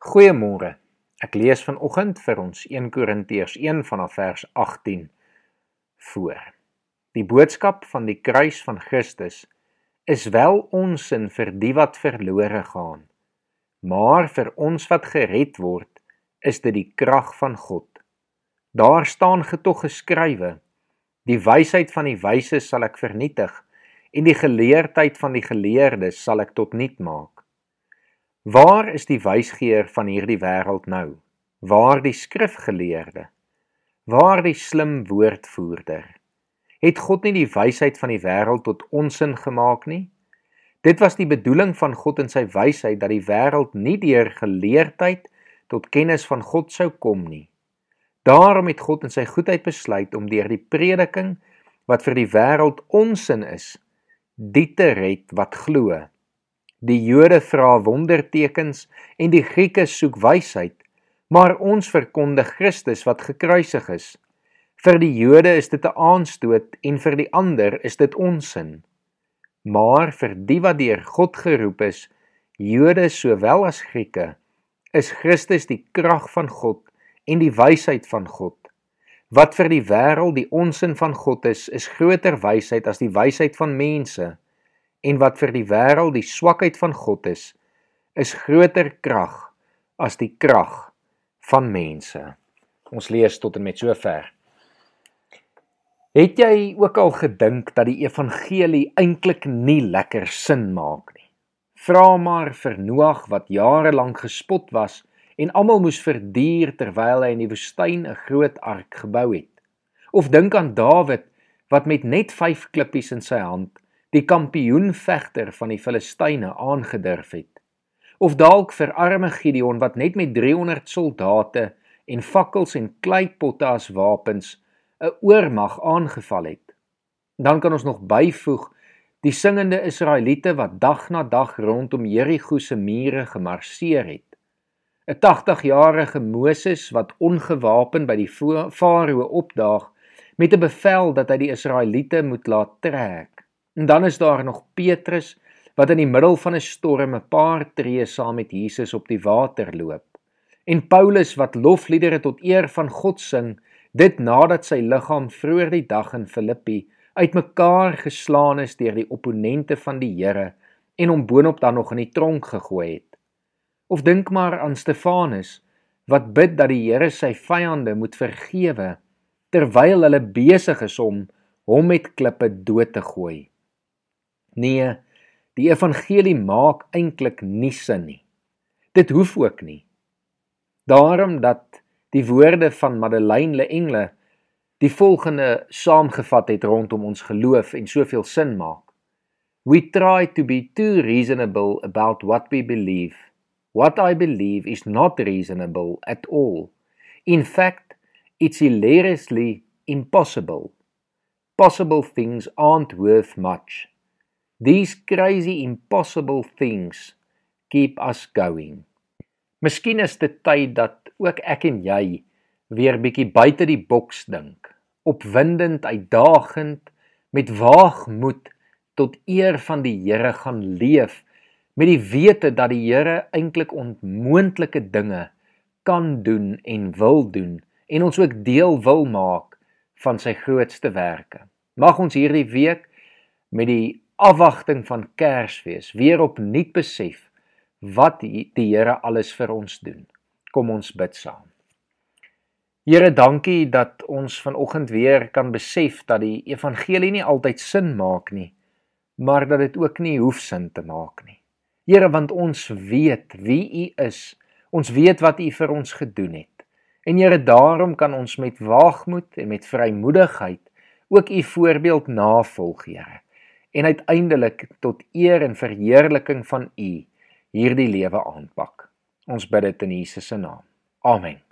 Goeiemôre. Ek lees vanoggend vir ons 1 Korintiërs 1 vanaf vers 18 voor. Die boodskap van die kruis van Christus is wel onsin vir die wat verlore gaan, maar vir ons wat gered word, is dit die krag van God. Daar staan getog geskrywe: Die wysheid van die wyses sal ek vernietig en die geleerdheid van die geleerdes sal ek tot niet maak. Waar is die wysgeer van hierdie wêreld nou? Waar die skrifgeleerde? Waar die slim woordvoerder? Het God nie die wysheid van die wêreld tot onsin gemaak nie? Dit was die bedoeling van God in sy wysheid dat die wêreld nie deur geleerdheid tot kennis van God sou kom nie. Daarom het God in sy goedheid besluit om deur die prediking wat vir die wêreld onsin is, die te red wat glo. Die Jode vra wondertekens en die Grieke soek wysheid, maar ons verkondig Christus wat gekruisig is. Vir die Jode is dit 'n aanstoot en vir die ander is dit onsin. Maar vir die wat deur God geroep is, Jode sowel as Grieke, is Christus die krag van God en die wysheid van God. Wat vir die wêreld die onsin van God is, is groter wysheid as die wysheid van mense en wat vir die wêreld die swakheid van God is, is groter krag as die krag van mense. Ons lees tot en met sover. Het jy ook al gedink dat die evangelie eintlik nie lekker sin maak nie? Vra maar vir Noag wat jare lank gespot was en almal moes verduur terwyl hy in die woestyn 'n groot ark gebou het. Of dink aan Dawid wat met net 5 klippies in sy hand die kampioenvegter van die Filistyne aangedurf het. Of dalk vir arme Gideon wat net met 300 soldate en fakkels en kleipotte as wapens 'n oormag aangeval het. Dan kan ons nog byvoeg die singende Israeliete wat dag na dag rondom Jerigo se mure gemarseer het. 'n 80-jarige Moses wat ongewapen by die farao opdaag met 'n bevel dat hy die Israeliete moet laat trek. En dan is daar nog Petrus wat in die middel van 'n storm 'n paar tree saam met Jesus op die water loop. En Paulus wat lofliedere tot eer van God sing, dit nadat sy liggaam vroeër die dag in Filippi uitmekaar geslaan is deur die opponente van die Here en hom boonop dan nog in die tronk gegooi het. Of dink maar aan Stefanus wat bid dat die Here sy vyande moet vergewe terwyl hulle besig is om hom met klippe dood te gooi. Nee, die evangelie maak eintlik nie sin nie. Dit hoef ook nie. Daarom dat die woorde van Madeleine Le Engle die volgende saamgevat het rondom ons geloof en soveel sin maak. We try to be too reasonable about what we believe. What I believe is not reasonable at all. In fact, it's hilariously impossible. Possible things aren't worth much. These crazy impossible things keep us going. Miskien is dit tyd dat ook ek en jy weer bietjie buite die boks dink. Opwindend, uitdagend, met waagmoed tot eer van die Here gaan leef met die wete dat die Here eintlik onmoontlike dinge kan doen en wil doen en ons ook deel wil maak van sy grootste werke. Mag ons hierdie week met die afwagting van Kersfees weer opnuut besef wat die, die Here alles vir ons doen. Kom ons bid saam. Here, dankie dat ons vanoggend weer kan besef dat die evangelie nie altyd sin maak nie, maar dat dit ook nie hoef sin te maak nie. Here, want ons weet wie U is. Ons weet wat U vir ons gedoen het. En Here, daarom kan ons met waagmoed en met vrymoedigheid ook U voorbeeld navolg, Here en uiteindelik tot eer en verheerliking van U hierdie lewe aanpak. Ons bid dit in Jesus se naam. Amen.